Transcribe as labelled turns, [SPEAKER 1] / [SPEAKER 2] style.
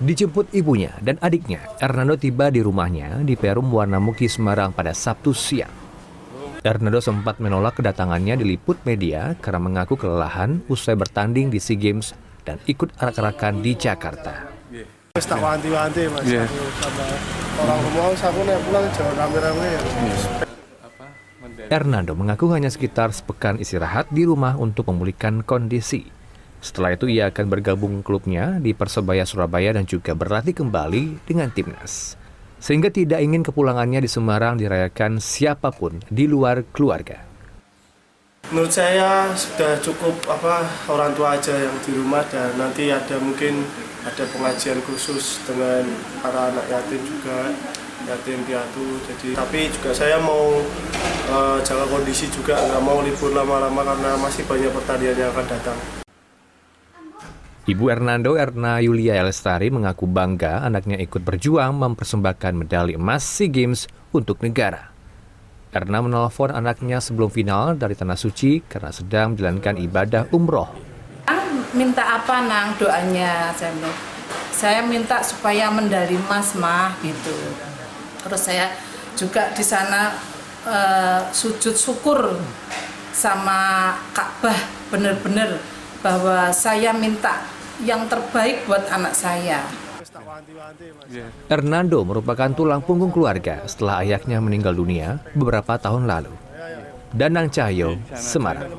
[SPEAKER 1] Dijemput ibunya dan adiknya, Hernando tiba di rumahnya di Perum Warnamuki Semarang pada Sabtu siang. Hernando sempat menolak kedatangannya diliput media karena mengaku kelelahan usai bertanding di SEA Games dan ikut arak-arakan di Jakarta.
[SPEAKER 2] Wis tak wanti-wanti mas,
[SPEAKER 3] Iya.
[SPEAKER 2] aku sama orang rumah aku nek pulang jangan rame-rame ya.
[SPEAKER 1] Hernando mengaku hanya sekitar sepekan istirahat di rumah untuk memulihkan kondisi. Setelah itu ia akan bergabung klubnya di Persebaya Surabaya dan juga berlatih kembali dengan timnas. Sehingga tidak ingin kepulangannya di Semarang dirayakan siapa pun di luar keluarga.
[SPEAKER 2] Menurut saya sudah cukup apa orang tua aja yang di rumah dan nanti ada mungkin ada pengajian khusus dengan para anak yatim juga yatim piatu jadi tapi juga saya mau eh, jaga kondisi juga nggak mau libur lama-lama karena masih banyak pertandingan yang akan datang.
[SPEAKER 1] Ibu Hernando Erna Yulia Elestari mengaku bangga anaknya ikut berjuang mempersembahkan medali emas SEA Games untuk negara. Erna menelpon anaknya sebelum final dari Tanah Suci karena sedang menjalankan ibadah umroh.
[SPEAKER 4] Minta apa nang doanya saya saya minta supaya medali emas mah gitu terus saya juga di sana eh, sujud syukur sama Ka'bah bener-bener bahwa saya minta yang terbaik buat anak saya.
[SPEAKER 3] Iya.
[SPEAKER 1] Hernando merupakan tulang punggung keluarga setelah ayahnya meninggal dunia beberapa tahun lalu. Danang Cahyo, Semarang.